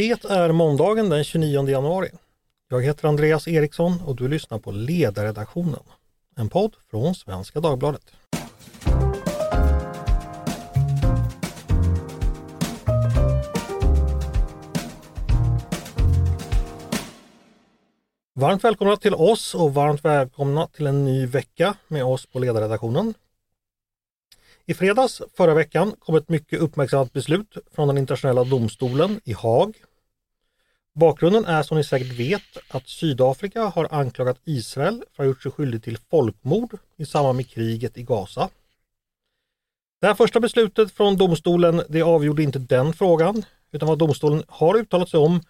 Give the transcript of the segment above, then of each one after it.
Det är måndagen den 29 januari. Jag heter Andreas Eriksson och du lyssnar på Ledarredaktionen. En podd från Svenska Dagbladet. Varmt välkomna till oss och varmt välkomna till en ny vecka med oss på Ledarredaktionen. I fredags förra veckan kom ett mycket uppmärksammat beslut från den internationella domstolen i Haag. Bakgrunden är som ni säkert vet att Sydafrika har anklagat Israel för att ha gjort sig skyldig till folkmord i samband med kriget i Gaza. Det här första beslutet från domstolen det avgjorde inte den frågan utan vad domstolen har uttalat sig om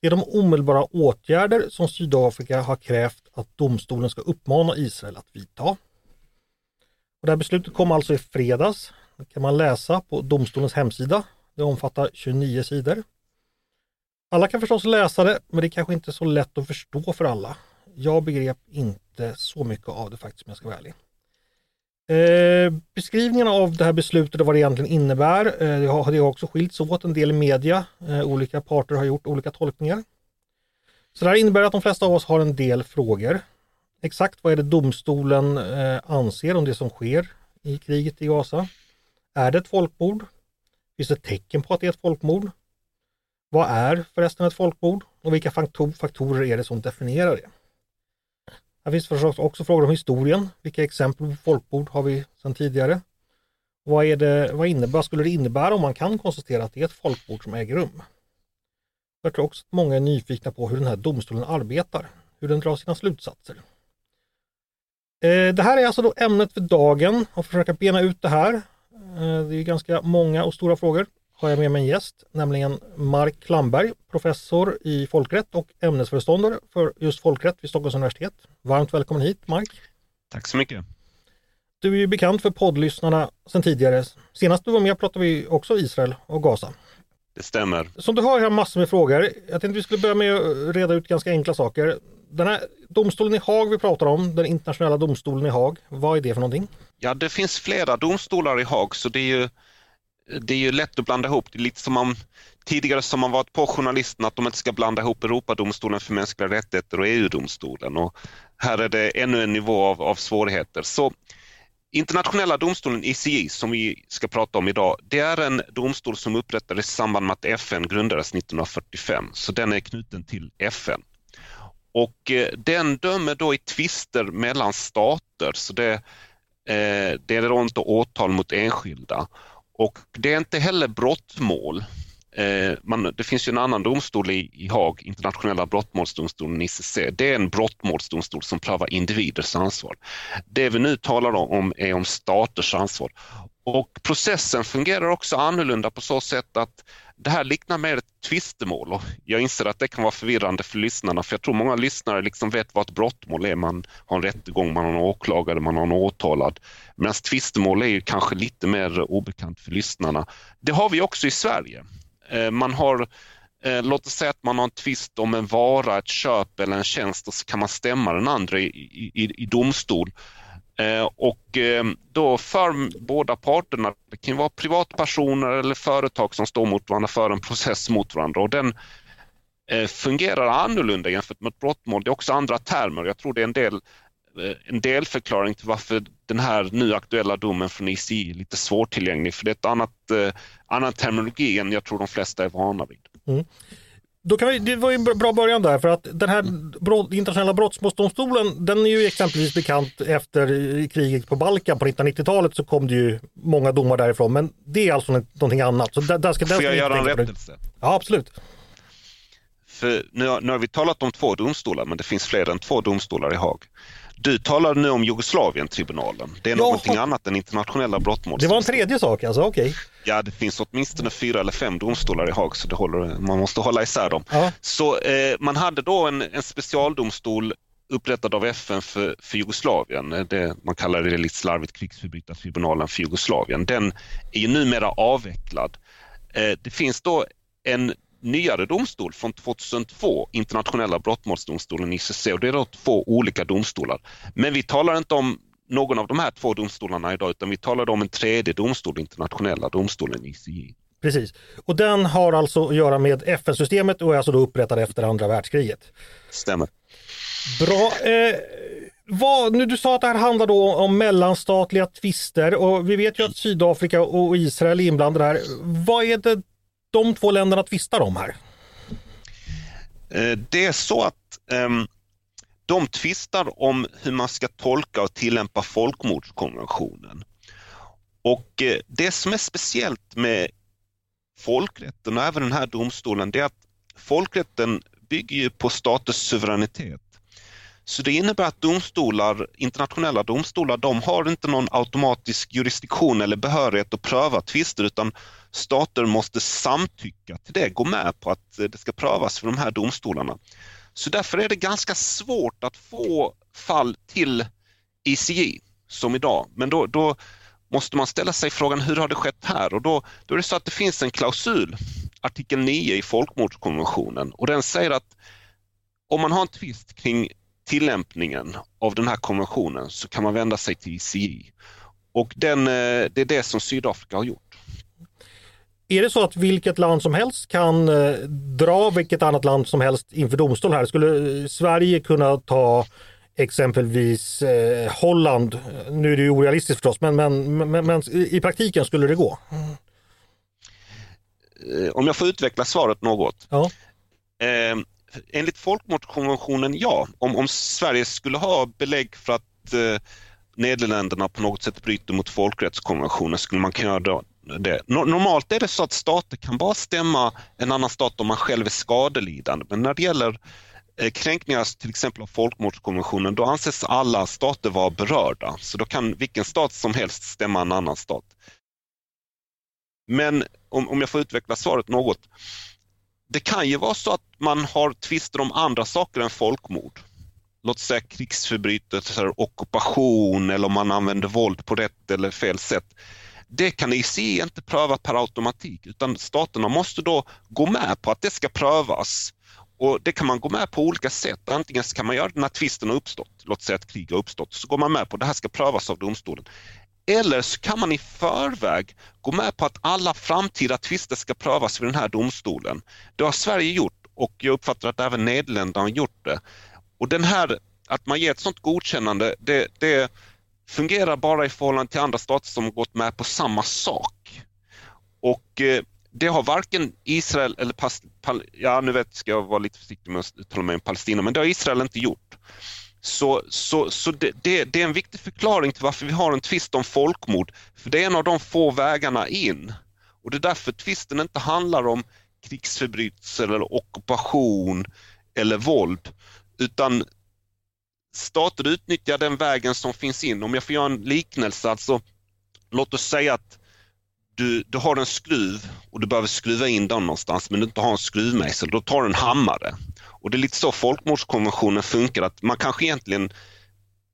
det är de omedelbara åtgärder som Sydafrika har krävt att domstolen ska uppmana Israel att vidta. Och det här beslutet kom alltså i fredags. Det kan man läsa på domstolens hemsida. Det omfattar 29 sidor. Alla kan förstås läsa det, men det är kanske inte så lätt att förstå för alla. Jag begrep inte så mycket av det faktiskt om jag ska vara ärlig. Eh, beskrivningen av det här beslutet och vad det egentligen innebär, eh, det, har, det har också skilts åt en del i media. Eh, olika parter har gjort olika tolkningar. Så det här innebär att de flesta av oss har en del frågor. Exakt vad är det domstolen eh, anser om det som sker i kriget i Gaza? Är det ett folkmord? Finns det tecken på att det är ett folkmord? Vad är förresten ett folkmord? Och vilka faktorer är det som definierar det? Här finns förstås också frågor om historien. Vilka exempel på folkmord har vi sedan tidigare? Vad, är det, vad, innebär, skulle det innebära om man kan konstatera att det är ett folkmord som äger rum? Jag tror också att många är nyfikna på hur den här domstolen arbetar, hur den drar sina slutsatser. Eh, det här är alltså då ämnet för dagen och försöka bena ut det här. Eh, det är ganska många och stora frågor har jag med mig en gäst, nämligen Mark Klamberg, professor i folkrätt och ämnesföreståndare för just folkrätt vid Stockholms universitet. Varmt välkommen hit Mark! Tack så mycket! Du är ju bekant för poddlyssnarna sedan tidigare. Senast du var med pratade vi också Israel och Gaza. Det stämmer. Som du har jag massor med frågor. Jag tänkte vi skulle börja med att reda ut ganska enkla saker. Den här domstolen i Haag vi pratar om, den internationella domstolen i Haag, vad är det för någonting? Ja, det finns flera domstolar i Haag så det är ju det är ju lätt att blanda ihop. Det är lite som om tidigare som man varit på journalisterna att de inte ska blanda ihop Europadomstolen för mänskliga rättigheter och EU-domstolen. Och här är det ännu en nivå av, av svårigheter. Så Internationella domstolen ICI som vi ska prata om idag, det är en domstol som upprättades i samband med att FN grundades 1945, så den är knuten till FN. Och eh, den dömer då i tvister mellan stater, så det, eh, det är då inte åtal mot enskilda. Och det är inte heller brottmål. Eh, man, det finns ju en annan domstol i, i Haag, internationella brottmålsdomstolen ICC. Det är en brottmålsdomstol som prövar individers ansvar. Det vi nu talar om är om staters ansvar. Och processen fungerar också annorlunda på så sätt att det här liknar mer ett tvistemål och jag inser att det kan vara förvirrande för lyssnarna för jag tror många lyssnare liksom vet vad ett brottmål är. Man har en rättegång, man har en åklagare, man har en åtalad. Medan tvistemål är ju kanske lite mer obekant för lyssnarna. Det har vi också i Sverige. Eh, man har eh, Låt oss säga att man har en tvist om en vara, ett köp eller en tjänst och så kan man stämma den andra i, i, i domstol Eh, och ehm, då för båda parterna, det kan vara privatpersoner eller företag som står mot varandra för en process mot varandra och den eh, fungerar annorlunda jämfört med ett brottmål. Det är också andra termer. Jag tror det är en del eh, en delförklaring till varför den här nu aktuella domen från ICI är lite svårtillgänglig för det är ett annat, eh, annan terminologi än jag tror de flesta är vana vid. Mm. Då kan vi, det var en bra början där för att den här brott, internationella brottmålsdomstolen den är ju exempelvis bekant efter kriget på Balkan på 1990-talet så kom det ju många domar därifrån men det är alltså någonting annat. Så där, där ska, där Får jag göra en rättelse? Ja absolut. För nu, nu har vi talat om två domstolar men det finns fler än två domstolar i Haag. Du talar nu om Jugoslavien-tribunalen. Det är ja, någonting annat än internationella brottmål. Det var en tredje sak alltså, okej. Okay. Ja, det finns åtminstone fyra eller fem domstolar i Haag så det håller, man måste hålla isär dem. Ja. Så eh, man hade då en, en specialdomstol upprättad av FN för, för Jugoslavien. Det, man kallar det lite slarvigt krigsförbrytartribunalen för Jugoslavien. Den är ju numera avvecklad. Eh, det finns då en nyare domstol från 2002, internationella brottmålsdomstolen ICC och det är då två olika domstolar. Men vi talar inte om någon av de här två domstolarna idag utan vi talar om en tredje domstol, internationella domstolen ICJ. Precis. Och den har alltså att göra med FN-systemet och är alltså då upprättad efter andra världskriget. Stämmer. Bra. Eh, vad, nu, du sa att det här handlar då om mellanstatliga tvister och vi vet ju att Sydafrika och Israel är inblandade här. Vad är det de två länderna tvistar om här? Eh, det är så att um, de tvistar om hur man ska tolka och tillämpa folkmordskonventionen. Och eh, det som är speciellt med folkrätten och även den här domstolen, det är att folkrätten bygger ju på staters suveränitet. Så det innebär att domstolar, internationella domstolar, de har inte någon automatisk jurisdiktion eller behörighet att pröva tvister utan stater måste samtycka till det, gå med på att eh, det ska prövas för de här domstolarna. Så därför är det ganska svårt att få fall till ICJ som idag. Men då, då måste man ställa sig frågan hur har det skett här? Och då, då är det så att det finns en klausul, artikel 9 i folkmordskonventionen och den säger att om man har en tvist kring tillämpningen av den här konventionen så kan man vända sig till ICJ. Och den, eh, det är det som Sydafrika har gjort. Är det så att vilket land som helst kan eh, dra vilket annat land som helst inför domstol här? Skulle eh, Sverige kunna ta exempelvis eh, Holland? Nu är det ju orealistiskt förstås, men, men, men, men i praktiken skulle det gå? Om jag får utveckla svaret något. Ja. Eh, enligt folkmordskonventionen, ja. Om, om Sverige skulle ha belägg för att eh, Nederländerna på något sätt bryter mot folkrättskonventionen skulle man kunna göra det. Normalt är det så att stater kan bara stämma en annan stat om man själv är skadelidande men när det gäller eh, kränkningar till exempel av folkmordskonventionen då anses alla stater vara berörda så då kan vilken stat som helst stämma en annan stat. Men om, om jag får utveckla svaret något. Det kan ju vara så att man har tvister om andra saker än folkmord. Låt säga krigsförbrytelser, ockupation eller om man använder våld på rätt eller fel sätt det kan ICE inte pröva per automatik utan staterna måste då gå med på att det ska prövas. Och Det kan man gå med på olika sätt. Antingen kan man göra det när tvisten har uppstått, låt säga att krig har uppstått, så går man med på att det här ska prövas av domstolen. Eller så kan man i förväg gå med på att alla framtida tvister ska prövas vid den här domstolen. Det har Sverige gjort och jag uppfattar att även Nederländerna har gjort det. Och den här, att man ger ett sådant godkännande, det, det fungerar bara i förhållande till andra stater som gått med på samma sak. Och eh, det har varken Israel eller Pas Pal ja nu vet ska jag vara lite försiktig med att uttala mig om Palestina, men det har Israel inte gjort. Så, så, så det, det, det, är en viktig förklaring till varför vi har en tvist om folkmord. För det är en av de få vägarna in. Och det är därför tvisten inte handlar om krigsförbrytelser eller ockupation eller våld. Utan stater utnyttjar den vägen som finns in. Om jag får göra en liknelse, alltså låt oss säga att du, du har en skruv och du behöver skruva in den någonstans men du inte har en skruvmejsel, då tar du en hammare. Och det är lite så folkmordskonventionen funkar, att man kanske egentligen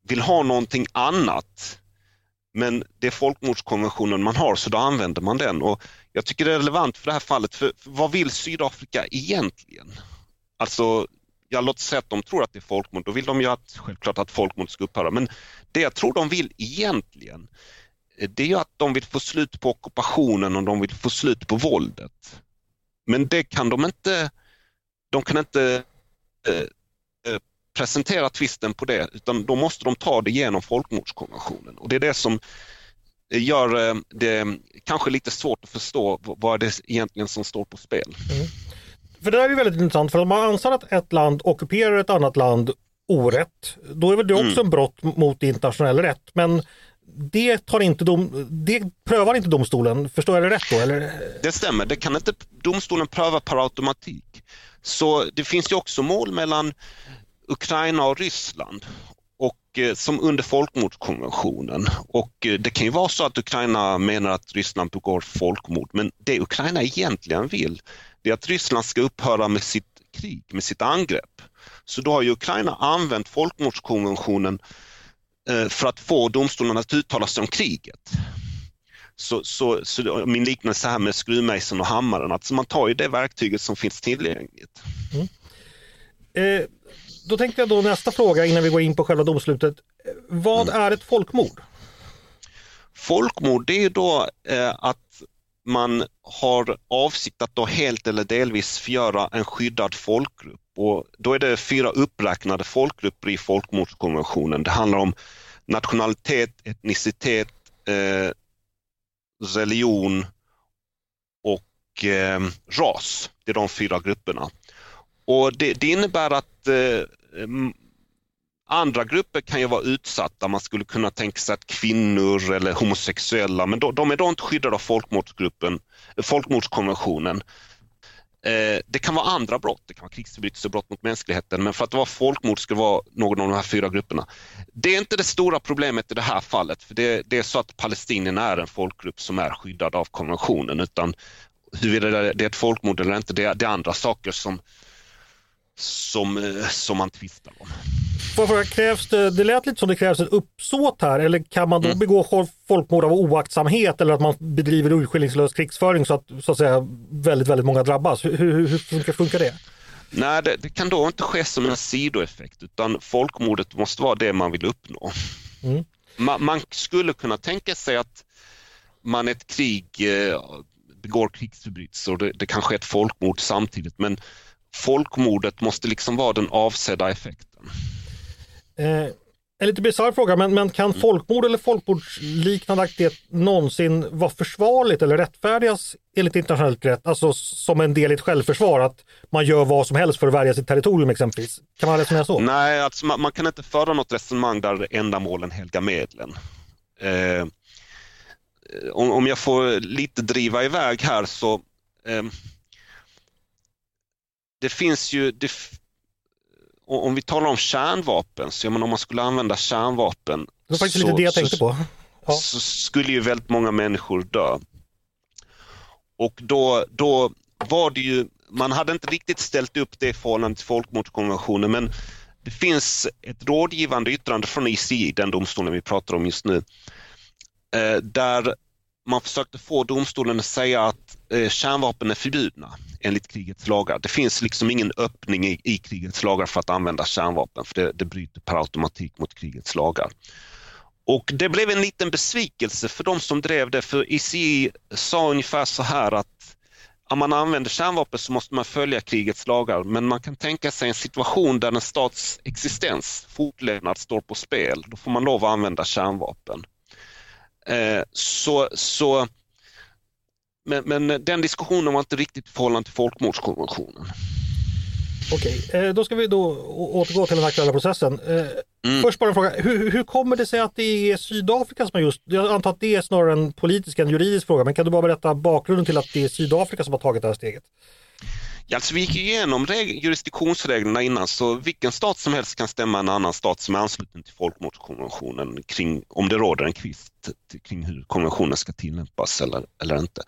vill ha någonting annat men det är folkmordskonventionen man har så då använder man den. Och Jag tycker det är relevant för det här fallet, för, för vad vill Sydafrika egentligen? Alltså ja, låt säga att de tror att det är folkmord, då vill de ju att, självklart att folkmord ska upphöra. Men det jag tror de vill egentligen, eh, det är ju att de vill få slut på ockupationen och de vill få slut på våldet. Men det kan de inte, de kan inte eh, eh, presentera tvisten på det utan då måste de ta det genom folkmordskonventionen och det är det som eh, gör eh, det kanske lite svårt att förstå vad det är egentligen som står på spel. Mm. För det där är väldigt intressant för om man anser att ett land ockuperar ett annat land orätt, då är väl det också mm. en brott mot internationell rätt. Men det, tar inte dom, det prövar inte domstolen, förstår jag det rätt då? Eller? Det stämmer, det kan inte domstolen pröva per automatik. Så det finns ju också mål mellan Ukraina och Ryssland och eh, som under folkmordskonventionen. Och eh, det kan ju vara så att Ukraina menar att Ryssland begår folkmord men det Ukraina egentligen vill det är att Ryssland ska upphöra med sitt krig, med sitt angrepp. Så då har ju Ukraina använt folkmordskonventionen eh, för att få domstolen att uttala sig om kriget. Så, så, så min liknelse här med skruvmejseln och hammaren, alltså man tar ju det verktyget som finns tillgängligt. Mm. Eh, då tänkte jag då nästa fråga innan vi går in på själva domslutet. Vad mm. är ett folkmord? Folkmord det är då eh, att man har avsikt att då helt eller delvis förgöra en skyddad folkgrupp. Och då är det fyra uppräknade folkgrupper i folkmordskonventionen. Det handlar om nationalitet, etnicitet, eh, religion och eh, ras. Det är de fyra grupperna. Och det, det innebär att eh, andra grupper kan ju vara utsatta. Man skulle kunna tänka sig att kvinnor eller homosexuella, men de är då inte skyddade av folkmordsgruppen, folkmordskonventionen. Eh, det kan vara andra brott, det kan vara krigsförbrytelser och brott mot mänskligheten, men för att det var folkmord skulle det vara någon av de här fyra grupperna. Det är inte det stora problemet i det här fallet, för det, det är så att palestinierna är en folkgrupp som är skyddad av konventionen, utan huruvida det är ett folkmord eller inte, det, det är andra saker som, som, eh, som man tvistar om. Varför krävs det, det lät lite som det krävs ett uppsåt här, eller kan man då mm. begå folkmord av oaktsamhet eller att man bedriver urskillningslös krigsföring så att, så att säga, väldigt, väldigt många drabbas? Hur, hur, hur funkar, funkar det? Nej, det, det, kan då inte ske som en sidoeffekt utan folkmordet måste vara det man vill uppnå. Mm. Man, man, skulle kunna tänka sig att man ett krig eh, begår krigsförbrytelser och det, det kanske är ett folkmord samtidigt men folkmordet måste liksom vara den avsedda effekten. Eh, en lite bisarr fråga, men, men kan mm. folkmord eller folkmordsliknande aktivitet någonsin vara försvarligt eller rättfärdigas enligt internationellt rätt? Alltså som en del i ett självförsvar, att man gör vad som helst för att värja sitt territorium exempelvis. Kan man resonera så? Nej, alltså man, man kan inte föra något resonemang där ändamålen helgar medlen. Eh, om, om jag får lite driva iväg här så eh, det finns ju, det, om vi talar om kärnvapen, så menar, om man skulle använda kärnvapen det var faktiskt så, lite det jag tänkte på. Ja. Så skulle ju väldigt många människor dö. Och då, då var det ju, man hade inte riktigt ställt upp det i förhållande till folkmordskonventionen men det finns ett rådgivande yttrande från ICI, den domstolen vi pratar om just nu, eh, där man försökte få domstolen att säga att eh, kärnvapen är förbjudna enligt krigets lagar. Det finns liksom ingen öppning i, i krigets lagar för att använda kärnvapen för det, det bryter per automatik mot krigets lagar. Och det blev en liten besvikelse för de som drev det för ICI sa ungefär så här att om man använder kärnvapen så måste man följa krigets lagar men man kan tänka sig en situation där en stats existens, fortlevnad står på spel. Då får man lov att använda kärnvapen. Eh, så, så, men, men, den diskussionen var inte riktigt i förhållande till folkmordskonventionen. Okej, eh, då ska vi då återgå till den aktuella processen. Eh, mm. Först bara en fråga, hur, hur, kommer det sig att det är Sydafrika som har just, jag antar att det är snarare en politisk än juridisk fråga, men kan du bara berätta bakgrunden till att det är Sydafrika som har tagit det här steget? Alltså vi gick igenom jurisdiktionsreglerna innan så vilken stat som helst kan stämma en annan stat som är ansluten till folkmordskonventionen kring om det råder en kvist kring hur konventionen ska tillämpas eller, eller inte.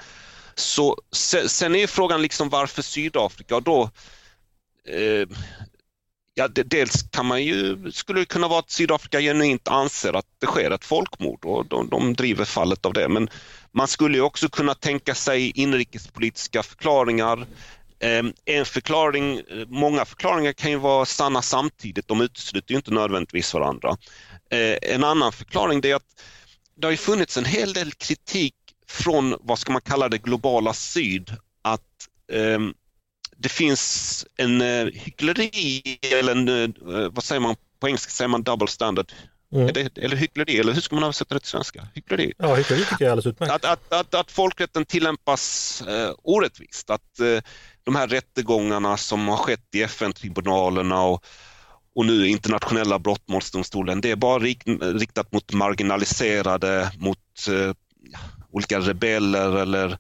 Så sen är frågan liksom varför Sydafrika och då eh, Ja, dels kan man ju, skulle det kunna vara att Sydafrika genuint anser att det sker ett folkmord och de, de driver fallet av det. Men man skulle också kunna tänka sig inrikespolitiska förklaringar. Ehm, en förklaring, många förklaringar kan ju vara sanna samtidigt, de utesluter ju inte nödvändigtvis varandra. Eh, en annan förklaring är att det har funnits en hel del kritik från, vad ska man kalla det, globala syd, att um, det finns en uh, hyckleri eller en, uh, vad säger man på engelska, säger man double standard? Mm. Det, eller hyckleri, eller hur ska man översätta det till svenska? Hyckleri? Ja, hyckleri tycker jag är alldeles utmärkt. Att, att, att, att folkrätten tillämpas uh, orättvist, att uh, de här rättegångarna som har skett i FN-tribunalerna och, och nu internationella brottmålsdomstolen, det är bara riktat mot marginaliserade, mot eh, olika rebeller eller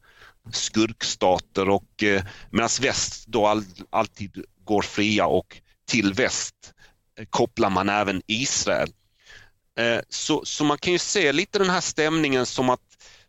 skurkstater och eh, medan väst då all, alltid går fria och till väst eh, kopplar man även Israel. Eh, så, så man kan ju se lite den här stämningen som att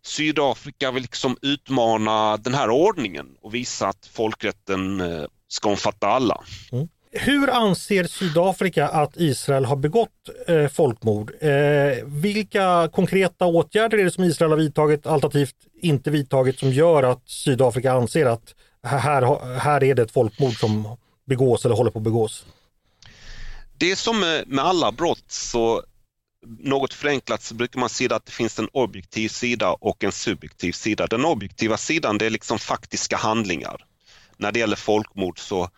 Sydafrika vill liksom utmana den här ordningen och visa att folkrätten eh, ska omfatta alla. Mm. Hur anser Sydafrika att Israel har begått eh, folkmord? Eh, vilka konkreta åtgärder är det som Israel har vidtagit alternativt inte vidtagit som gör att Sydafrika anser att här, här är det ett folkmord som begås eller håller på att begås? Det är som med, med alla brott så något förenklat så brukar man säga att det finns en objektiv sida och en subjektiv sida. Den objektiva sidan det är liksom faktiska handlingar. När det gäller folkmord så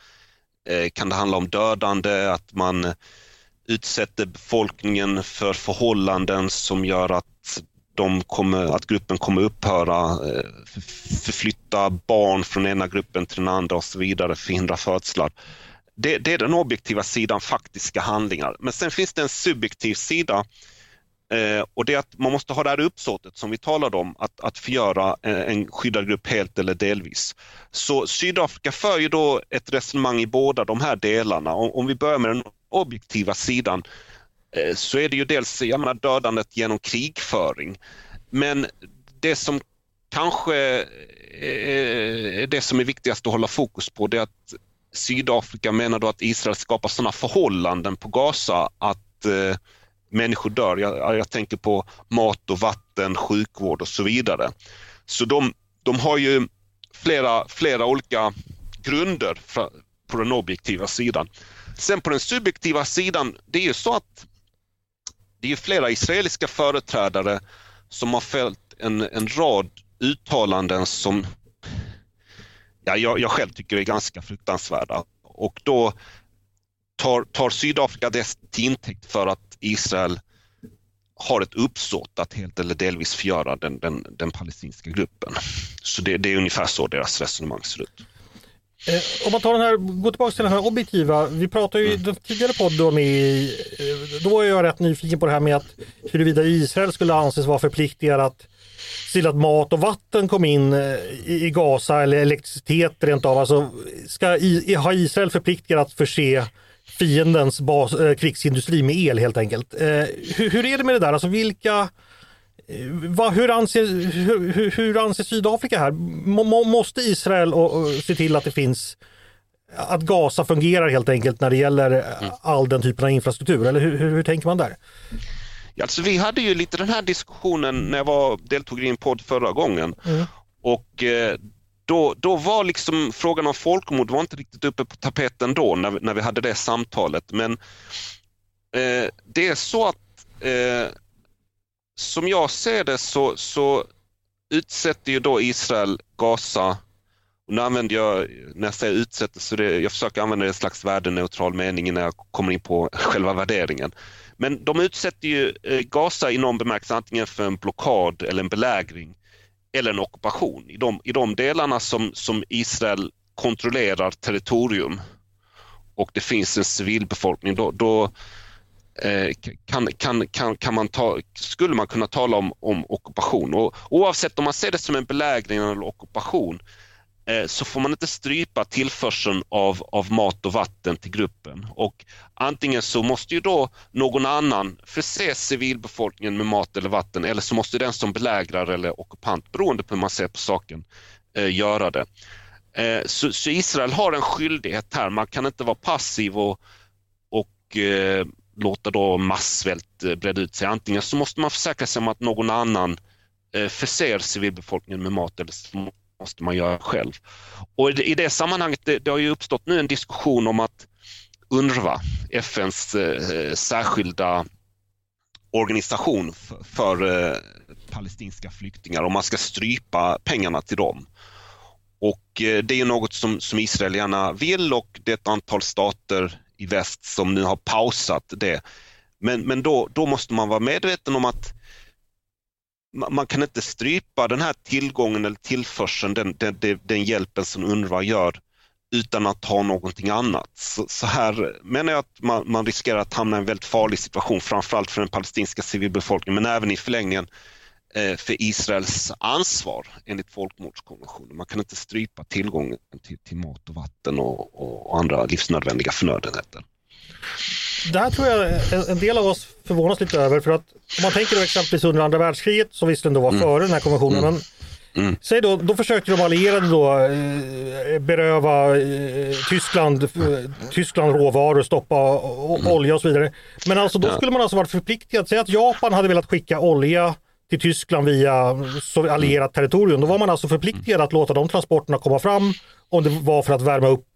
eh, kan det handla om dödande, att man utsätter befolkningen för förhållanden som gör att, de kommer, att gruppen kommer upphöra, eh, förflytta barn från ena gruppen till den andra och så vidare, förhindra födslar. Det, det, är den objektiva sidan, faktiska handlingar. Men sen finns det en subjektiv sida eh, och det är att man måste ha det här uppsåtet som vi talade om, att, att förgöra en, en skyddad grupp helt eller delvis. Så Sydafrika för ju då ett resonemang i båda de här delarna. Om, om vi börjar med den objektiva sidan eh, så är det ju dels jag menar, dödandet genom krigföring. Men det som kanske är det som är viktigast att hålla fokus på det är att Sydafrika menar då att Israel skapar sådana förhållanden på Gaza att eh, människor dör. Jag, jag, tänker på mat och vatten, sjukvård och så vidare. Så de, de har ju flera, flera olika grunder för, på den objektiva sidan. Sen på den subjektiva sidan, det är ju så att det är flera israeliska företrädare som har fällt en, en rad uttalanden som ja, jag, jag själv tycker är ganska fruktansvärda. Och då tar, tar Sydafrika det till intäkt för att Israel har ett uppsåt att helt eller delvis förgöra den, den, den palestinska gruppen. Så det, det, är ungefär så deras resonemang ser ut. Eh, om man tar den här, går tillbaka till den här objektiva. Vi pratade ju i mm. den tidigare podden om i, eh, då var jag rätt nyfiken på det här med att huruvida Israel skulle anses vara förpliktigad att se till att mat och vatten kom in eh, i, Gaza eller elektricitet rent av. Alltså, ska i, har Israel förpliktigat att förse fiendens bas, eh, krigsindustri med el helt enkelt. Eh, hur, hur, är det med det där? Alltså vilka vad, hur, anser, hur, hur anser Sydafrika här? Må, måste Israel och, och, se till att det finns att Gaza fungerar helt enkelt när det gäller mm. all den typen av infrastruktur? Eller hur, hur tänker man där? Alltså, vi hade ju lite den här diskussionen när jag var, deltog i en podd förra gången. Mm. Och eh, då, då var liksom frågan om folkmord var inte riktigt uppe på tapeten då när, när vi hade det samtalet. Men eh, det är så att eh, som jag ser det så, så utsätter ju då Israel Gaza och nu använder jag, när jag säger utsätter, så det, jag försöker använda en slags värdeneutral mening när jag kommer in på själva värderingen. Men de utsätter ju eh, Gaza i någon bemärkelse antingen för en blockad eller en belägring eller en ockupation. I de, i de delarna som, som Israel kontrollerar territorium och det finns en civilbefolkning, då, då eh, kan, kan, kan, kan man ta, skulle man kunna tala om, om ockupation. Och oavsett om man ser det som en belägring eller ockupation Eh, Eh, så får man inte strypa tillförseln av, av mat och vatten till gruppen. Och antingen så måste ju då någon annan förse civilbefolkningen med mat eller vatten eller så måste den som belägrar eller ockupant, beroende på hur man ser på saken, eh, göra det. Eh, så, så, Israel har en skyldighet här, man kan inte vara passiv och, och eh, låta då massvält eh, breda ut sig. Antingen så måste man försäkra sig om att någon annan eh, förser civilbefolkningen med mat eller måste man göra själv. Och i det sammanhanget, det, det har ju uppstått nu en diskussion om att UNRWA, FNs eh, särskilda organisation för, för eh, palestinska flyktingar, om man ska strypa pengarna till dem. Och eh, det är något som, som Israel gärna vill och det är ett antal stater i väst som nu har pausat det. Men, men då, då måste man vara medveten om att man kan inte strypa den här tillgången eller tillförseln, den, den, den hjälpen som UNRWA gör utan att ha någonting annat. Så, så här menar jag att man, man, riskerar att hamna i en väldigt farlig situation, framförallt för den palestinska civilbefolkningen, men även i förlängningen eh, för Israels ansvar enligt folkmordskonventionen. Man kan inte strypa tillgången till, till mat och vatten och, och, och andra livsnödvändiga förnödenheter. Det här tror jag en del av oss förvånas lite över för att om man tänker då exempelvis under andra världskriget som visserligen då var mm. före den här konventionen mm. men Mm. Säg då, då försökte de allierade då eh, beröva eh, Tyskland, eh, Tyskland råvaror, stoppa mm. olja och så vidare. Men alltså då skulle man alltså varit förpliktigad. Säg att Japan hade velat skicka olja till Tyskland via allierat territorium. Då var man alltså förpliktigad att låta de transporterna komma fram om det var för att värma upp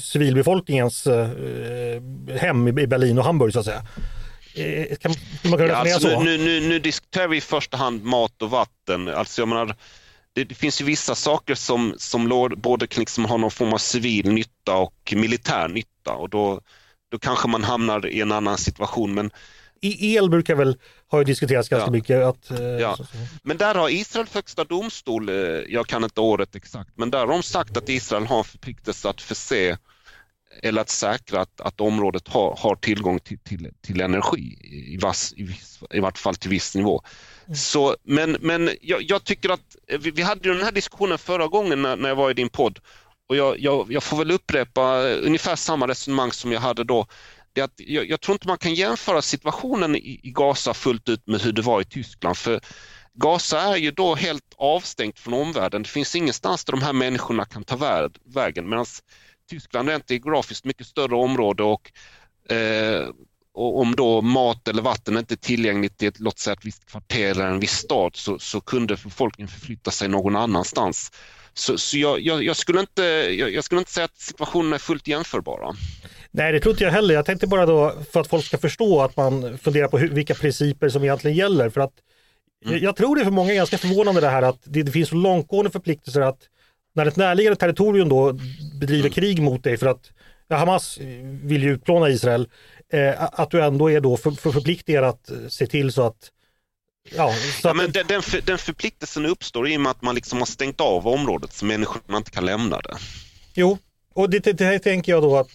civilbefolkningens eh, hem i Berlin och Hamburg så att säga. Eh, kan man kunna Ja, alltså, så? nu, nu, nu, diskuterar vi i första hand mat och vatten. Alltså, jag menar, det, det finns ju vissa saker som, som både kan liksom ha någon form av civil nytta och militär nytta och då, då kanske man hamnar i en annan situation. Men, I el brukar väl, har ju diskuterats ganska Ja. mycket. Att, eh, Ja. så- så. men där har Israels högsta domstol, eh, jag kan inte året exakt, men där har de sagt att Israel har en förpliktelse att förse eller att säkra att, att området har, har tillgång till, till, till energi, i, vass, i, viss, i vart fall till viss nivå. Så, men men jag, jag tycker att, eh, vi, vi hade ju den här diskussionen förra gången när, när jag var i din podd och jag, jag, jag får väl upprepa eh, ungefär samma resonemang som jag hade då. Det är att jag, jag tror inte man kan jämföra situationen i, i Gaza fullt ut med hur det var i Tyskland. För Gaza är ju då helt avstängt från omvärlden. Det finns ingenstans där de här människorna kan ta vä- vägen. Medan Tyskland rent geografiskt mycket större område och, eh, och om då mat eller vatten inte är tillgängligt i ett, låt säga ett visst kvarter eller en viss stad så, så kunde befolkningen förflytta sig någon annanstans. Så, så jag, jag, jag, skulle inte, jag, jag skulle inte säga att situationerna är fullt jämförbara. Nej, det tror inte jag heller. Jag tänkte bara då för att folk ska förstå att man funderar på hur, vilka principer som egentligen gäller. För att jag, jag tror det är för många ganska förvånande det här att det, det finns så långtgående förpliktelser att när ett närliggande territorium då bedriver krig mot dig för att ja, Hamas vill ju utplåna Israel, eh, att du ändå är då för, för förpliktigad att eh, se till så att Ja, Ja, men den, den, för, den förpliktelsen uppstår i och med att man liksom har stängt av området så människorna inte kan lämna det. Jo, och det, det, det tänker jag då att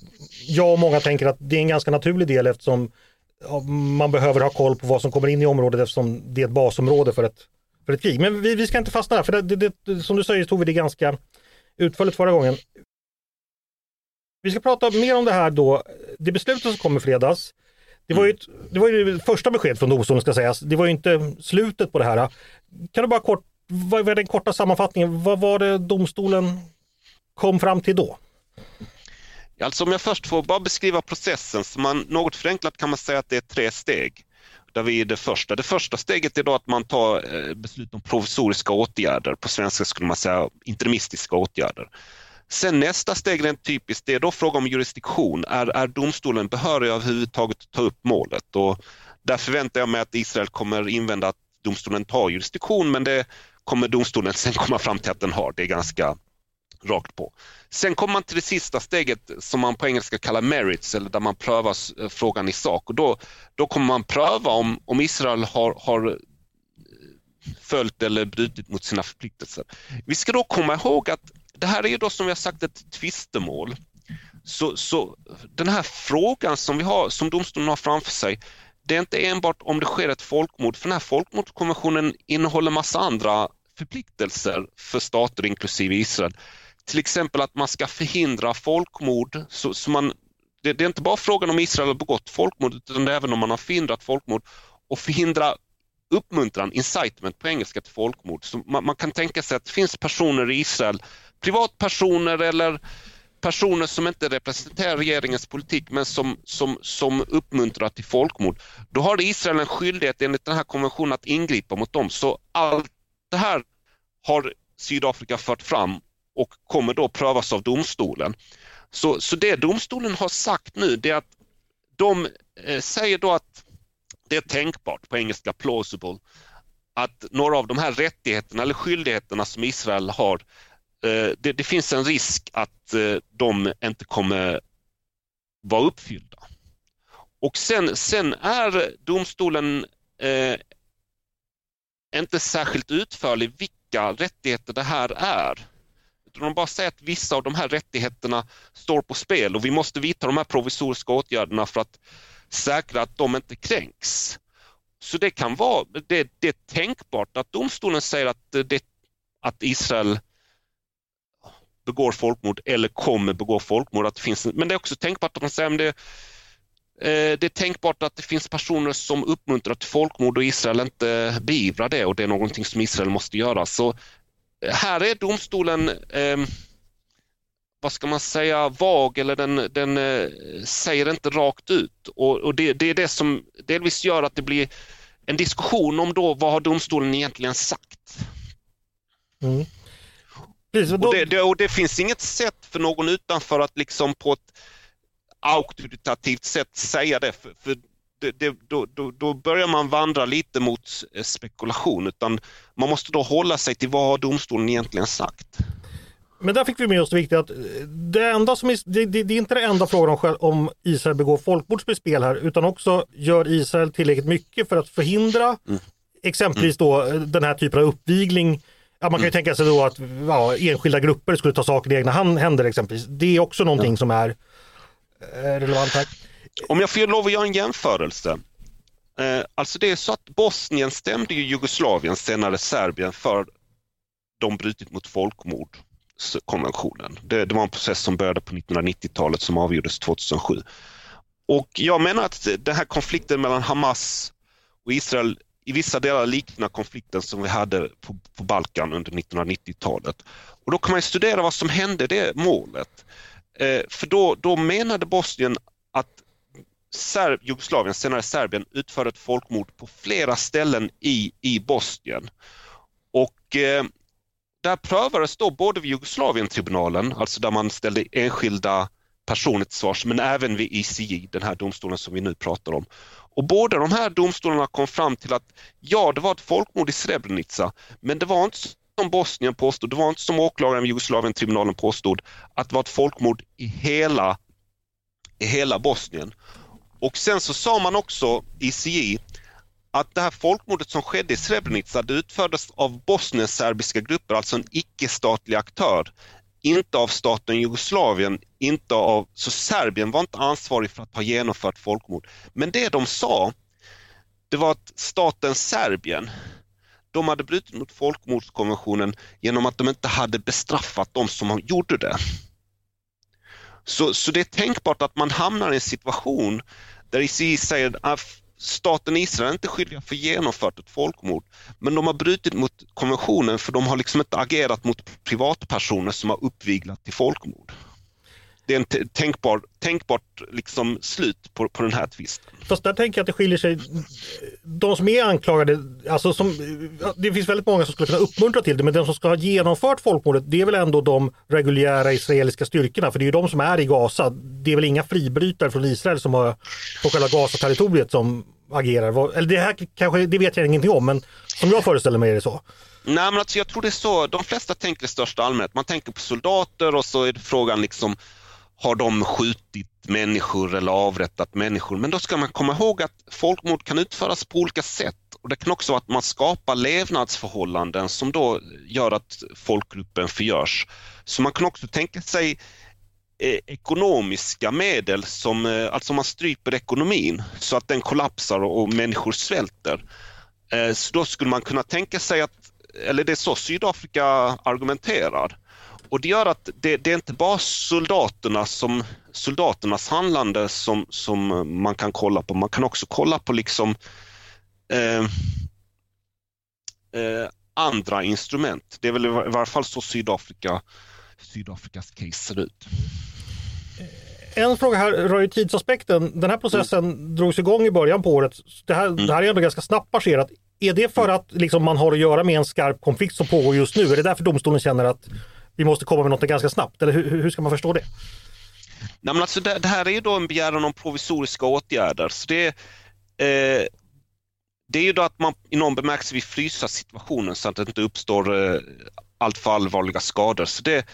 jag och många tänker att det är en ganska naturlig del eftersom man behöver ha koll på vad som kommer in i området eftersom det är ett basområde för ett, för ett krig. Men vi, vi ska inte fastna där, för det, det, det, som du säger tog vi det ganska utförligt förra gången. Vi ska prata mer om det här då, det beslutet som kom i fredags. Det var, ju ett, det var ju det första besked från domstolen ska sägas. Det var ju inte slutet på det här. Kan du bara kort, vad är den korta sammanfattningen? Vad var det domstolen kom fram till då? Alltså om jag först får bara beskriva processen, så man, något förenklat kan man säga att det är tre steg. Där vi är det första. Det första steget är då att man tar eh, beslut om provisoriska åtgärder. På svenska skulle man säga interimistiska åtgärder. Sen nästa steg, rent typiskt, det är då fråga om jurisdiktion. Är, är domstolen behörig överhuvudtaget att ta upp målet? Och där förväntar jag mig att Israel kommer invända att domstolen tar jurisdiktion men det kommer domstolen sen komma fram till att den har. Det är ganska rakt på. Sen kommer man till det sista steget som man på engelska kallar merits eller där man prövar eh, frågan i sak och då, då kommer man pröva om, om Israel har, har eh, följt eller brutit mot sina förpliktelser. Vi ska då komma ihåg att det här är ju då som vi har sagt ett tvistemål. Så, så den här frågan som vi har, som domstolen har framför sig, det är inte enbart om det sker ett folkmord, för den här folkmordskonventionen innehåller massa andra förpliktelser för stater inklusive Israel. Till exempel att man ska förhindra folkmord. Så, så man, det, det är inte bara frågan om Israel har begått folkmord utan det är även om man har förhindrat folkmord och förhindra uppmuntran, incitement på engelska till folkmord. Så man, man kan tänka sig att det finns personer i Israel, privatpersoner eller personer som inte representerar regeringens politik men som, som, som uppmuntrar till folkmord. Då har Israel en skyldighet enligt den här konventionen att ingripa mot dem. Så allt det här har Sydafrika fört fram och kommer då prövas av domstolen. Så, så det domstolen har sagt nu det är att de eh, säger då att det är tänkbart, på engelska plausible, att några av de här rättigheterna eller skyldigheterna som Israel har, eh, det, det, finns en risk att eh, de inte kommer vara uppfyllda. Och sen, sen är domstolen eh, inte särskilt utförlig vilka rättigheter det här är utan De bara säger att vissa av de här rättigheterna står på spel och vi måste vidta de här provisoriska åtgärderna för att säkra att de inte kränks. Så det kan vara, det, det är tänkbart att domstolen säger att, det, att Israel begår folkmord eller kommer begå folkmord. Att det finns, men det är också tänkbart att man säger att det, eh, det är tänkbart att det finns personer som uppmuntrar till folkmord och Israel inte beivrar det och det är någonting som Israel måste göra. Så här är domstolen eh, vad ska man säga, vag eller den, den eh, säger inte rakt ut. Och, och det, det, är det som delvis gör att det blir en diskussion om då vad har domstolen egentligen sagt. Mm. Precis, och då... och, det, det, och det finns inget sätt för någon utanför att liksom på ett auktoritativt sätt säga det. För, för det, det, då, då, då, börjar man vandra lite mot spekulation utan man måste då hålla sig till vad har domstolen egentligen sagt. Men där fick vi med oss det viktiga att det, enda som är, det, det, det är inte det enda frågan om, om Israel begår folkmord som är spel här utan också gör Israel tillräckligt mycket för att förhindra mm. exempelvis då den här typen av uppvigling Ja, man kan ju mm. tänka sig då att ja, enskilda grupper skulle ta saken i egna händer exempelvis. Det är också någonting ja. som är eh, relevant här. Om jag får lov att göra en jämförelse. Eh, alltså det är så att Bosnien stämde ju Jugoslavien, senare Serbien, för de brutit mot folkmordskonventionen. Det, det var en process som började på 1990-talet som avgjordes 2007. Och jag menar att den här konflikten mellan Hamas och Israel i vissa delar liknar konflikten som vi hade på, på Balkan under 1990-talet. Och då kan man studera vad som hände det målet. Eh, för då, då menade Bosnien att Serb, Jugoslavien, senare Serbien, utförde ett folkmord på flera ställen i, i Bosnien. Och eh, där prövades då både vid Jugoslavientribunalen, alltså där man ställde enskilda personer till svars, men även vid ICJ, den här domstolen som vi nu pratar om. Och båda de här domstolarna kom fram till att ja, det var ett folkmord i Srebrenica, men det var inte som Bosnien påstod, det var inte som åklagaren vid Jugoslavien-tribunalen påstod, att det var ett folkmord i hela, i hela Bosnien. Och sen så sa man också i CI att det här folkmordet som skedde i Srebrenica det utfördes av bosnienserbiska grupper, alltså en icke-statlig aktör inte av staten Jugoslavien, inte av, så Serbien var inte ansvarig för att ha genomfört folkmord. Men det de sa, det var att staten Serbien, de hade brutit mot folkmordskonventionen genom att de inte hade bestraffat de som gjorde det. Så, så det är tänkbart att man hamnar i en situation där ICI säger att staten Israel är inte skyldiga för genomfört ett folkmord, men de har brutit mot konventionen för de har liksom inte agerat mot privatpersoner som har uppviglat till folkmord. Det är en tänkbar, tänkbart liksom slut på, på den här tvisten. Fast där tänker jag att det skiljer sig. De som är anklagade, alltså som, det finns väldigt många som skulle kunna uppmuntra till det, men de som ska ha genomfört folkmordet, det är väl ändå de reguljära israeliska styrkorna, för det är ju de som är i Gaza. Det är väl inga fribrytare från Israel som har på själva Gaza-territoriet som agerar. Eller det här kanske, det vet jag ingenting om, men som jag föreställer mig är det så. Nej, men alltså jag tror det är så. De flesta tänker i största allmänhet. Man tänker på soldater och så är det frågan liksom har de skjutit människor eller avrättat människor? Men då ska man komma ihåg att folkmord kan utföras på olika sätt och det kan också vara att man skapar levnadsförhållanden som då gör att folkgruppen förgörs. Så man kan också tänka sig eh, ekonomiska medel som, eh, alltså man stryper ekonomin så att den kollapsar och, och människor svälter. Eh, så då skulle man kunna tänka sig att, eller det är så Sydafrika argumenterar, och det gör att det, det, är inte bara soldaterna som, soldaternas handlande som, som man kan kolla på, man kan också kolla på liksom eh, eh, andra instrument. Det är väl i varje fall så Sydafrika, Sydafrikas case ser ut. En fråga här rör ju tidsaspekten. Den här processen mm. drogs igång i början på året. Det här, mm. det här är ändå ganska snabbt passerat. Är det för att liksom, man har att göra med en skarp konflikt som pågår just nu? Är det därför domstolen känner att vi måste komma med något ganska snabbt? Eller hur, hur ska man förstå det? Nej, men alltså det, det, här är ju då en begäran om provisoriska åtgärder. Så det, eh, det är ju då att man i någon bemärkelse vill frysa situationen så att det inte uppstår eh, alltför allvarliga skador. Så det,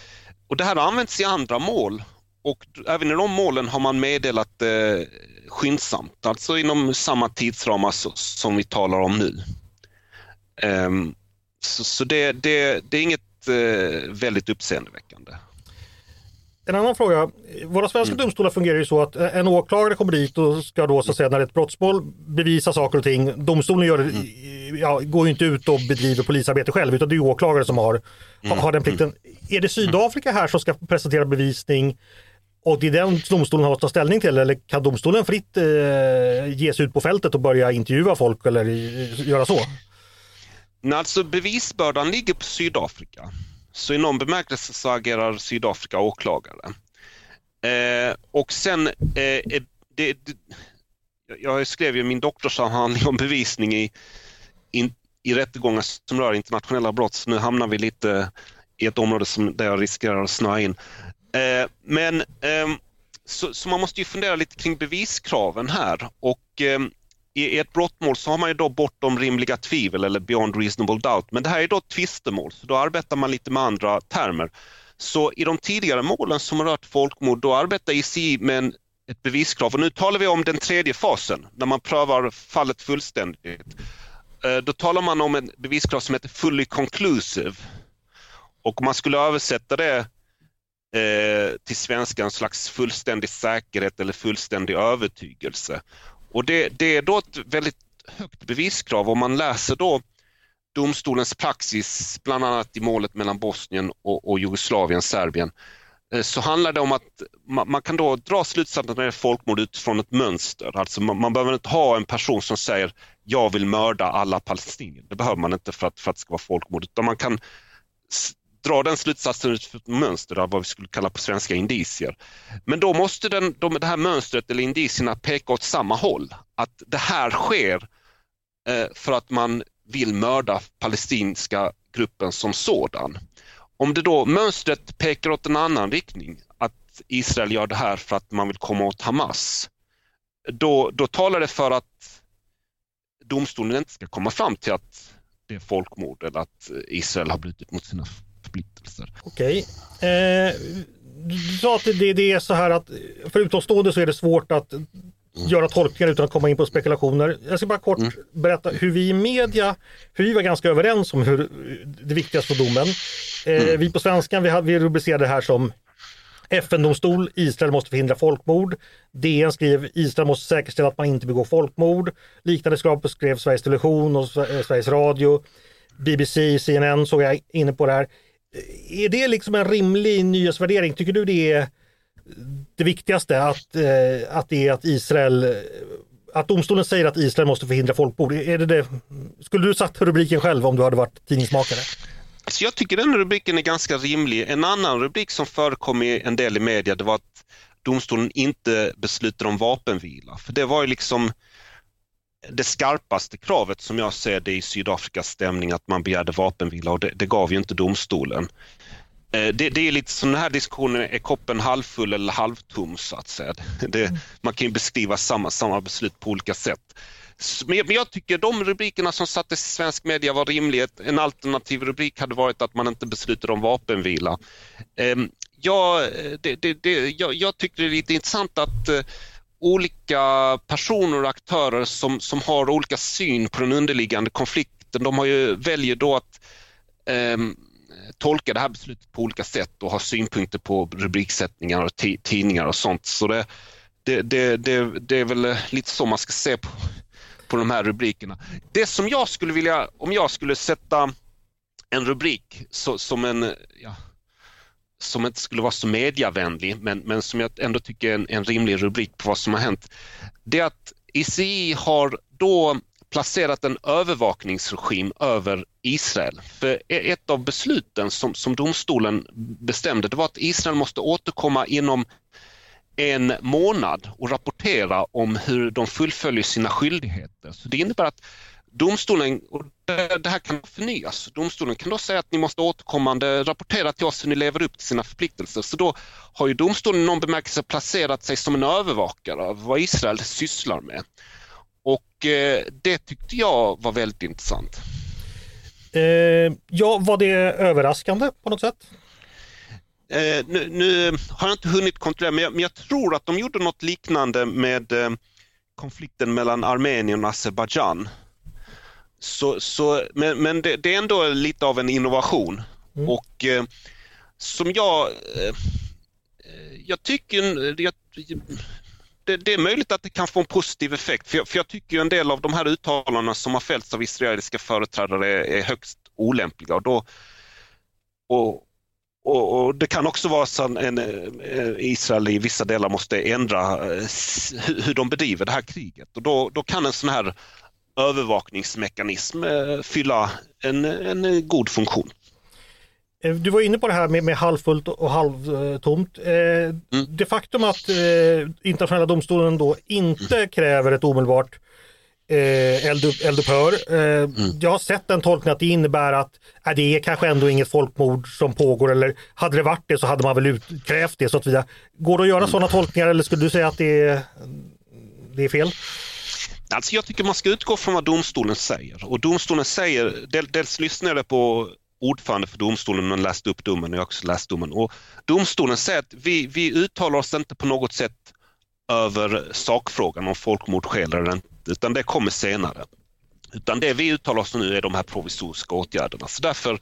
och det här har använts i andra mål och även i de målen har man meddelat eh, skyndsamt, alltså inom samma tidsramar som vi talar om nu. Um, så, så det, det, det, är inget väldigt uppseendeväckande. En annan fråga. Våra svenska mm. domstolar fungerar ju så att en åklagare kommer dit och ska då så att säga när det är ett brottsmål bevisa saker och ting. Domstolen gör, mm. ja, går ju inte ut och bedriver polisarbete själv utan det är åklagare som har, mm. har den plikten. Är det Sydafrika här som ska presentera bevisning och det är den domstolen har att ta ställning till eller kan domstolen fritt eh, ge sig ut på fältet och börja intervjua folk eller göra så? Alltså bevisbördan ligger på Sydafrika. Så i någon bemärkelse så agerar Sydafrika åklagare. Eh, och sen, eh, det, det, jag skrev ju min doktorsavhandling om bevisning i, in, i rättegångar som rör internationella brott, så nu hamnar vi lite i ett område som, där jag riskerar att snöa in. Eh, men ehm, så, så, man måste ju fundera lite kring beviskraven här och eh, i ett brottmål så har man ju då bortom rimliga tvivel eller beyond reasonable doubt, men det här är då ett tvistemål så då arbetar man lite med andra termer. Så i de tidigare målen som har rört folkmord, då arbetar ICI med en, ett beviskrav och nu talar vi om den tredje fasen, när man prövar fallet fullständigt. Eh, då talar man om ett beviskrav som heter fully conclusive. Och om man skulle översätta det eh, till svenska, en slags fullständig säkerhet eller fullständig övertygelse. Och det, det är då ett väldigt högt beviskrav om man läser då domstolens praxis, bland annat i målet mellan Bosnien och, och Jugoslavien, Serbien, eh, så handlar det om att man, man kan då dra slutsatsen att det är folkmord utifrån ett mönster. Alltså man, man, behöver inte ha en person som säger jag vill mörda alla palestinier. Det behöver man inte för att, för att det ska vara folkmord, utan man kan dra den slutsatsen utifrån ett mönster av vad vi skulle kalla på svenska indicier. Men då måste den, de, det här mönstret eller indicierna peka åt samma håll. Att det här sker eh, för att man vill mörda palestinska gruppen som sådan. Om det då mönstret pekar åt en annan riktning, att Israel gör det här för att man vill komma åt Hamas, då, då talar det för att domstolen inte ska komma fram till att det är folkmord eller att Israel har brutit mot sina förpliktelser. Okej. Eh, du sa att det, det, är så här att för utomstående så är det svårt att Mm. göra tolkningar utan att komma in på spekulationer. Jag ska bara kort mm. berätta hur vi i media, hur vi var ganska överens om hur det viktigaste för domen. Eh, mm. Vi på svenskan, vi, hade, vi rubricerade det här som FN-domstol, Israel måste förhindra folkmord. DN skrev Israel måste säkerställa att man inte begår folkmord. Liknande krav skrev Sveriges Television och Sveriges Radio. BBC, CNN såg jag inne på det här. Är det liksom en rimlig nyhetsvärdering? Tycker du det är det viktigaste att, eh, att det är att Israel att domstolen säger att Israel måste förhindra folkmord. Är det det? Skulle du satt rubriken själv om du hade varit tidningsmakare? Så jag tycker den rubriken är ganska rimlig. En annan rubrik som förekom i en del i media det var att domstolen inte beslutar om vapenvila. För det var ju liksom det skarpaste kravet som jag ser det i Sydafrikas stämning att man begärde vapenvila och det, det gav ju inte domstolen. Eh, det, det, är lite som den här diskussionen, är koppen halvfull eller halvtom så att säga. Det, man kan ju beskriva samma, samma beslut på olika sätt. Men jag tycker de rubrikerna som sattes i svensk media var rimliga. En alternativ rubrik hade varit att man inte beslutade om vapenvila. Ehm, jag, det, det, det, jag, jag tycker det är lite intressant att eh, olika personer och aktörer som, som har olika syn på den underliggande konflikten, de har ju, väljer då att eh, tolka det här beslutet på olika sätt och ha synpunkter på rubriksättningar och tidningar och sånt. Så det, det, det, det, det är väl lite så man ska se på, på de här rubrikerna. Det som jag skulle vilja, om jag skulle sätta en rubrik så, som en, ja, som inte skulle vara så mediavänlig men, men som jag ändå tycker är en, en rimlig rubrik på vad som har hänt. Det är att ICI har då placerat en övervakningsregim över Israel. För e-, ett av besluten som, som domstolen bestämde det var att Israel måste återkomma inom en månad och rapportera om hur de fullföljer sina skyldigheter. Så Det innebär att domstolen, och det här kan förnyas, domstolen kan då säga att ni måste återkommande rapportera till oss hur ni lever upp till sina förpliktelser. Så då har ju domstolen någon bemärkelse placerat sig som en övervakare av vad Israel sysslar med. Och eh, det tyckte jag var väldigt intressant. Eh, ja, var det överraskande på något sätt? Eh, nu, nu, har jag inte hunnit kontrollera, men jag, men jag, tror att de gjorde något liknande med eh, konflikten mellan Armenien och Azerbajdzjan. Så, så, men men det, det, är ändå lite av en innovation. Mm. Och eh, som jag... Eh, jag tycker... Jag, det, det, är möjligt att det kan få en positiv effekt. För jag, för jag tycker en del av de här uttalandena som har fällts av israeliska företrädare är, är högst olämpliga. Och, då, och, och, och, Det kan också vara så att en, eh, Israel i vissa delar måste ändra eh, hur de bedriver det här kriget. Och då, då kan en sån här övervakningsmekanism eh, fylla en, en god funktion. Eh, du var inne på det här med, med halvfullt och halvtomt. Eh, mm. Det faktum att eh, internationella domstolen då inte kräver ett omedelbart eh, eldupphör. Eh, mm. Jag har sett den tolkningen att det innebär att äh, det är kanske ändå inget folkmord som pågår eller hade det varit det så hade man väl utkrävt det. Så att vidare. Går det att göra mm. sådana tolkningar eller skulle du säga att det är, det är fel? Alltså jag tycker man ska utgå från vad domstolen säger och domstolen säger, dels lyssnade jag på ordförande för domstolen men läste upp domen och jag har också läst domen. Och domstolen säger att vi, vi uttalar oss inte på något sätt över sakfrågan om folkmord sker eller inte, utan det kommer senare. Utan det vi uttalar oss om nu är de här provisoriska åtgärderna. Så därför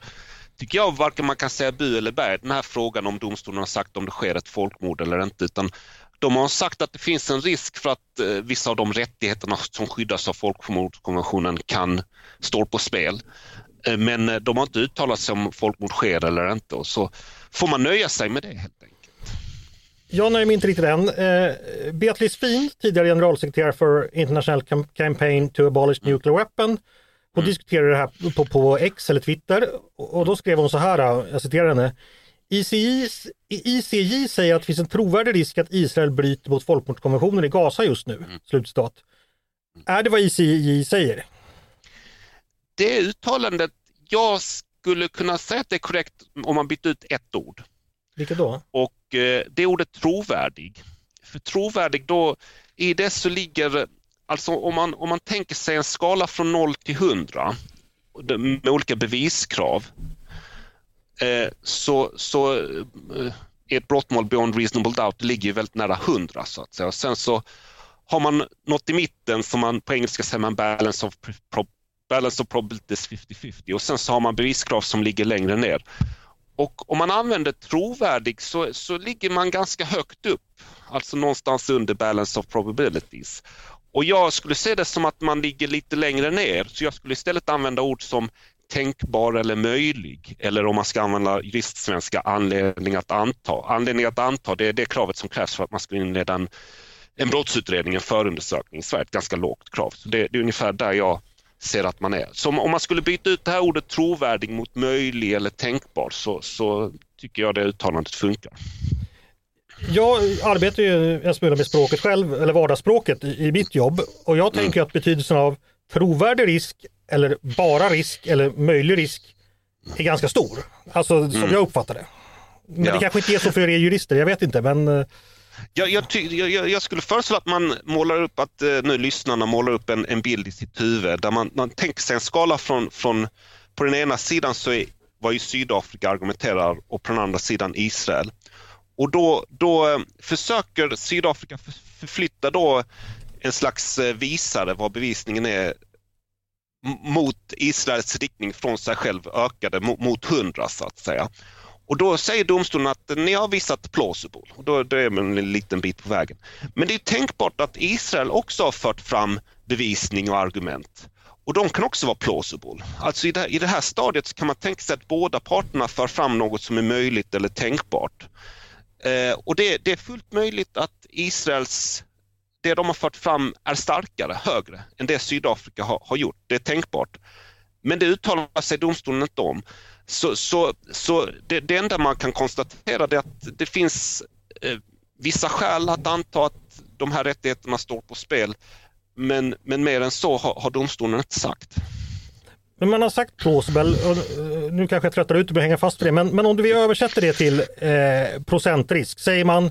tycker jag varken man kan säga bu eller bä den här frågan om domstolen har sagt om det sker ett folkmord eller inte, utan de har sagt att det finns en risk för att eh, vissa av de rättigheterna som skyddas av folkmordskonventionen kan stå på spel. Eh, men eh, de har inte uttalat sig om folkmord sker eller inte och så får man nöja sig med det helt enkelt. Jag nöjer mig inte riktigt än. Beatrice Fien, tidigare generalsekreterare för International Campaign to Abolish mm. Nuclear Weapon, hon mm. diskuterade det här på, på X eller Twitter och då skrev hon så här, jag citerar henne. ICJ, ICJ säger att det finns en trovärdig risk att Israel bryter mot folkmordskonventionen i Gaza just nu. Mm. Slutstat. Är det vad ICJ säger? Det uttalandet, jag skulle kunna säga att det är korrekt om man byter ut ett ord. Vilket då? Och eh, det är ordet trovärdig. För trovärdig då, i det så ligger, alltså om man, om man tänker sig en skala från 0 till 100 med olika beviskrav Eh, så, så är ett brottmål beyond reasonable doubt ligger ju väldigt nära 100 så att säga. Och sen så har man något i mitten som man på engelska säger man balance of, balance of probabilities 50-50 och sen så har man beviskrav som ligger längre ner. Och om man använder trovärdig så, så ligger man ganska högt upp, alltså någonstans under balance of probabilities. Och jag skulle se det som att man ligger lite längre ner, så jag skulle istället använda ord som tänkbar eller möjlig eller om man ska använda juristsvenska anledning att anta. Anledning att anta det är det kravet som krävs för att man ska inleda en, en brottsutredning, en förundersökning i Sverige, ett ganska lågt krav. Så det, det är ungefär där jag ser att man är. Så om man skulle byta ut det här ordet trovärdig mot möjlig eller tänkbar så, så tycker jag det uttalandet funkar. Jag arbetar ju en smula med språket själv, eller vardagsspråket i, i mitt jobb och jag tänker mm. att betydelsen av trovärdig risk eller bara risk eller möjlig risk är ganska stor. Alltså som mm. jag uppfattar det. Men ja. det kanske inte är så för er jurister, jag vet inte men eh, jag, jag, jag, jag, skulle föreslå att man målar upp, att eh, nu lyssnarna målar upp en, en bild i sitt huvud där man, man tänker sig en skala från, från på den ena sidan så är, var ju Sydafrika argumenterar och på den andra sidan Israel. Och då, då eh, försöker Sydafrika förflytta då en slags visare vad bevisningen är mot Israels riktning från sig själv ökade mot, 100 så att säga. Och då säger domstolen att ni har visat plausible och då, då är man en liten bit på vägen. Men det är tänkbart att Israel också har fört fram bevisning och argument och de kan också vara plausible. Alltså i det, i det här stadiet kan man tänka sig att båda parterna för fram något som är möjligt eller tänkbart. Eh, och det, det, är fullt möjligt att Israels, det de har fört fram är starkare, högre än det Sydafrika har, har gjort. Det är tänkbart. Men det uttalar sig domstolen inte om. Så, så, så det, det enda man kan konstatera är att det finns eh, vissa skäl att anta att de här rättigheterna står på spel. Men, men mer än så har, har domstolen inte sagt. Men man har sagt plausible, och eh, nu kanske jag tröttar ut och hänga fast vid det, men, men om vi översätter det till eh, procentrisk, säger man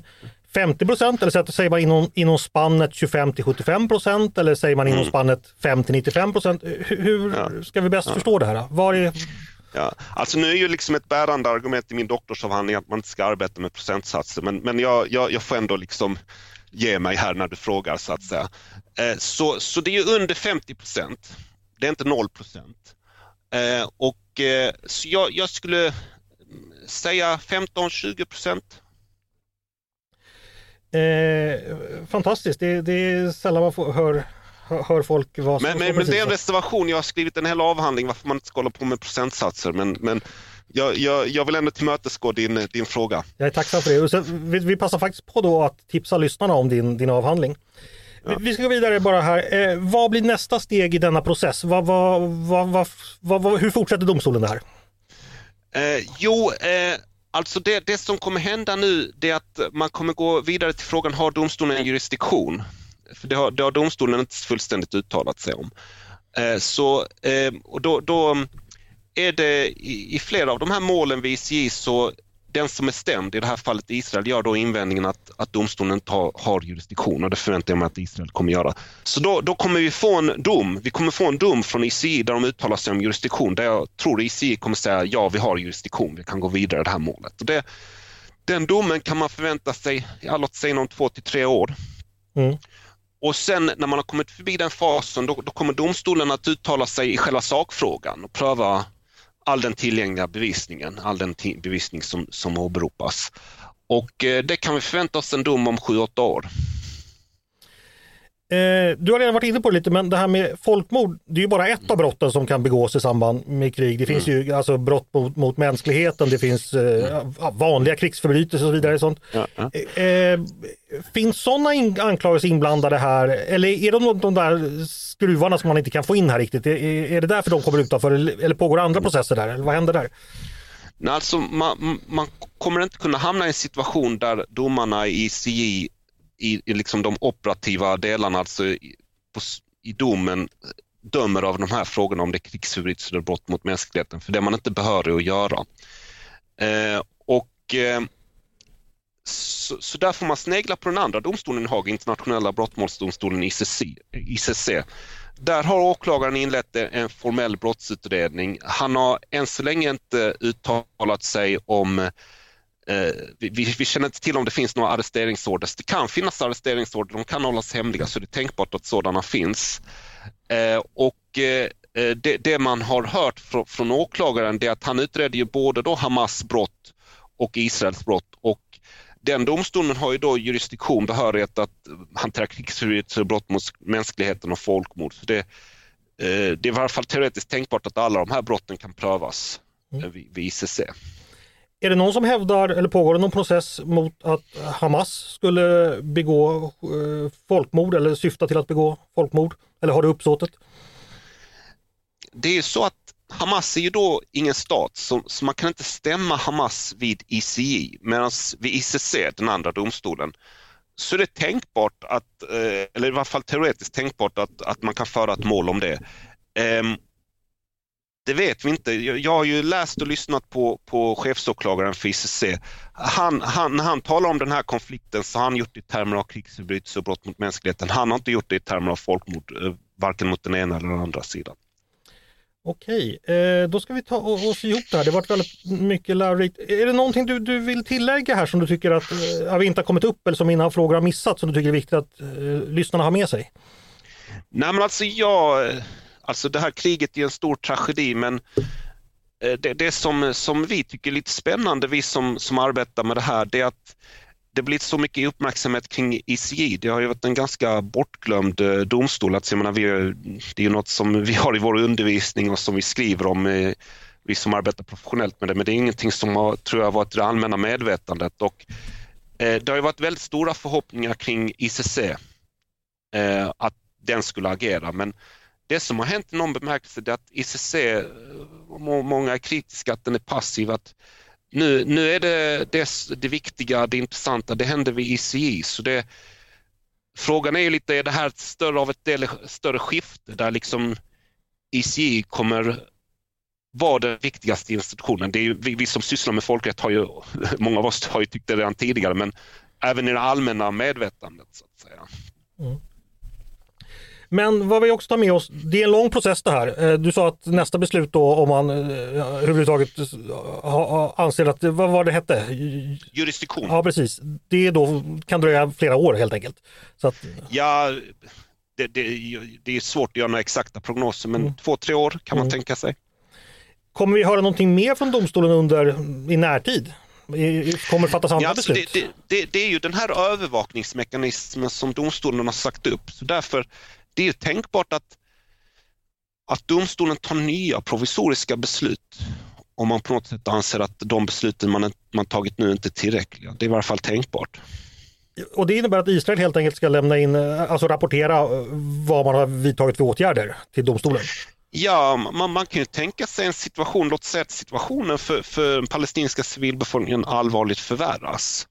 50 procent eller säger man inom, inom spannet 25 till 75 procent eller säger man inom mm. spannet 5 till 95 procent? Hur ja. ska vi bäst ja. förstå det här? Var är, Ja, alltså nu är ju liksom ett bärande argument i min doktorsavhandling att man inte ska arbeta med procentsatser men, men jag, jag, jag får ändå liksom ge mig här när du frågar så att säga. Eh, så, så det är under 50 procent. Det är inte 0 procent. Eh, och eh, så jag, jag skulle säga 15-20 procent. Eh, fantastiskt, det, det är sällan man får, hör hör folk vad som Men, men, men det är en reservation. Jag har skrivit en hel avhandling varför man inte ska hålla på med procentsatser. Men, men jag, jag, jag vill ändå tillmötesgå din, din fråga. Jag är tacksam för det. Och vi, vi passar faktiskt på då att tipsa lyssnarna om din, din avhandling. Ja. Vi ska gå vidare bara här. Eh, vad blir nästa steg i denna process? Vad, vad, vad hur fortsätter domstolen det här? Eh, jo, eh, alltså det, det som kommer hända nu det är att man kommer gå vidare till frågan har domstolen en jurisdiktion? för det har, det har domstolen inte fullständigt uttalat sig om. Eh, så, eh, och då, då är det i, i flera av de här målen vid ICJ så den som är stämd, i det här fallet Israel, gör då invändningen att, att domstolen inte har, har jurisdiktion och det förväntar jag mig att Israel kommer göra. Så då, då kommer vi få en dom, vi kommer få en dom från ICI där de uttalar sig om jurisdiktion, där jag tror ICI kommer säga ja, vi har jurisdiktion, vi kan gå vidare i det här målet. Och det, den domen kan man förvänta sig, ja, låt säga inom två till tre år. Mm. Och sen när man har kommit förbi den fasen, då, då kommer domstolen att uttala sig i själva sakfrågan och pröva all den tillgängliga bevisningen, all den bevisning som, som åberopas. Och eh, det kan vi förvänta oss en dom om 7-8 år. Eh, du har redan varit inne på det lite, men det här med folkmord, det är ju bara ett av brotten som kan begås i samband med krig. Det finns mm. ju alltså brott mot, mot mänskligheten, det finns eh, mm. vanliga krigsförbrytelser och så vidare. Sånt. Eh, eh, finns sådana in, anklagelser inblandade här, eller är de de där skruvarna som man inte kan få in här riktigt? Är, är det därför de kommer utanför, eller, pågår andra mm. processer där, eller vad händer där? Nej, alltså, man, man kommer inte kunna hamna i en situation där domarna i ICJ i, i liksom de operativa delarna, alltså i, på, i domen, dömer av de här frågorna om det är krigsförbrytelser eller brott mot mänskligheten, för det är man inte behörig att göra. Eh, och eh, så, så, där får man snegla på den andra domstolen i Haag, internationella brottmålsdomstolen ICC. ICC. Där har åklagaren inlett en formell brottsutredning. Han har än så länge inte uttalat sig om Eh, vi, vi, känner inte till om det finns några arresteringsorders. Det kan finnas arresteringsorder, de kan hållas hemliga så det är tänkbart att sådana finns. Eh, och eh, det, det, man har hört från, från åklagaren är att han utreder ju både då Hamas brott och Israels brott och den domstolen har ju då jurisdiktion, behörighet att hantera krigsförbrytelser, brott mot mänskligheten och folkmord. Så det, det är i varje fall teoretiskt tänkbart att alla de här brotten kan prövas mm. vid ICC. Är det någon som hävdar, eller pågår det någon process mot att Hamas skulle begå eh, folkmord eller syfta till att begå folkmord? Eller har det uppsåtet? Det är så att Hamas är ju då ingen stat, så, så man kan inte stämma Hamas vid ICI, medan vid ICC, den andra domstolen, så är det tänkbart att, eh, eller i varje fall teoretiskt tänkbart att, att man kan föra ett mål om det. Ehm, det vet vi inte. Jag har ju läst och lyssnat på, på chefsåklagaren för ICC. Han, han, när han talar om den här konflikten så har han gjort det i termer av krigsförbrytelser och brott mot mänskligheten. Han har inte gjort det i termer av folkmord, eh, varken mot den ena eller den andra sidan. Okej, eh, då ska vi ta oss ihop det här. Det har varit väldigt mycket lärorikt. Är det någonting du, du vill tillägga här som du tycker att eh, vi inte har kommit upp eller som mina frågor har missat som du tycker är viktigt att eh, lyssnarna har med sig? Nej men alltså jag Alltså det här kriget är en stor tragedi men eh, det, det som, som vi tycker är lite spännande, vi som, som arbetar med det här, det är att det blir så mycket uppmärksamhet kring ICJ. Det har ju varit en ganska bortglömd eh, domstol. Alltså, jag menar, vi, det är ju något som vi har i vår undervisning och som vi skriver om, eh, vi som arbetar professionellt med det, men det är ingenting som har, tror jag, varit i det allmänna medvetandet. Och, eh, det har ju varit väldigt stora förhoppningar kring ICC, eh, att den skulle agera, men det som har hänt i någon bemärkelse är att ICC, eh, många är kritiska att den är passiv. Att nu, nu är det, det, det viktiga, det intressanta, det händer vid ICI. Så det, frågan är ju lite, är det här större av ett del, större skifte där liksom ICI kommer vara den viktigaste institutionen. Det är ju, vi, vi, som sysslar med folkrätt har ju, många av oss har ju tyckt det redan tidigare, men även i det allmänna medvetandet så att säga. Mm. Men vad vi också tar med oss, det är en lång process det här. Eh, du sa att nästa beslut då om man eh, överhuvudtaget anser att, vad var det hette? Jurisdiktion. Ja precis. Det då kan dröja flera år helt enkelt. Så att... Ja, det, det, det, är svårt att göra några exakta prognoser men mm. två, tre år kan man mm. tänka sig. Kommer vi höra någonting mer från domstolen under i närtid? Kommer fattas andra ja, alltså beslut? Det, det, det, är ju den här övervakningsmekanismen som domstolen har sagt upp. Så därför det är tänkbart att, att domstolen tar nya provisoriska beslut om man på något sätt anser att de besluten man, man tagit nu inte är tillräckliga. Det är i varje fall tänkbart. Och det innebär att Israel helt enkelt ska lämna in, alltså rapportera vad man har vidtagit för åtgärder till domstolen? Ja, man, man kan ju tänka sig en situation, låt säga att situationen för, för den palestinska civilbefolkningen allvarligt förvärras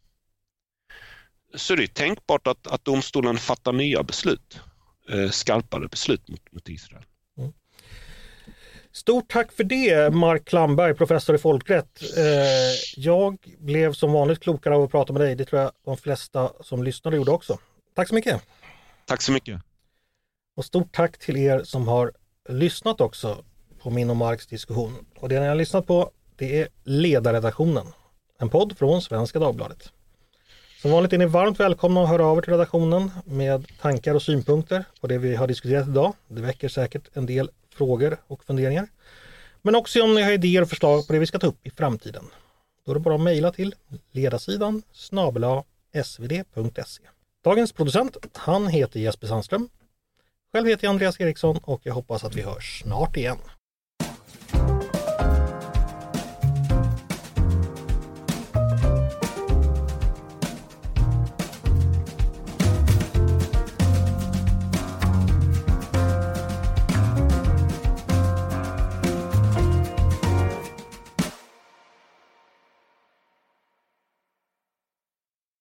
så är det tänkbart att, att domstolen fattar nya beslut, eh, skarpare beslut mot, mot Israel. Mm. Stort tack för det Mark Klamberg, professor i folkrätt. Eh, jag blev som vanligt klokare av att prata med dig. Det tror jag de flesta som lyssnade gjorde också. Tack så mycket! Tack så mycket! Och stort tack till er som har lyssnat också på min och Marks diskussion. Och det ni har lyssnat på det är Ledarredaktionen, en podd från Svenska Dagbladet. Som vanligt är ni varmt välkomna att höra av er till redaktionen med tankar och synpunkter på det vi har diskuterat idag. Det väcker säkert en del frågor och funderingar. Men också om ni har idéer och förslag på det vi ska ta upp i framtiden. Då är det bara att mejla till ledarsidan snabela svd.se. Dagens producent, han heter Jesper Sandström. Själv heter jag Andreas Eriksson och jag hoppas att vi hörs snart igen.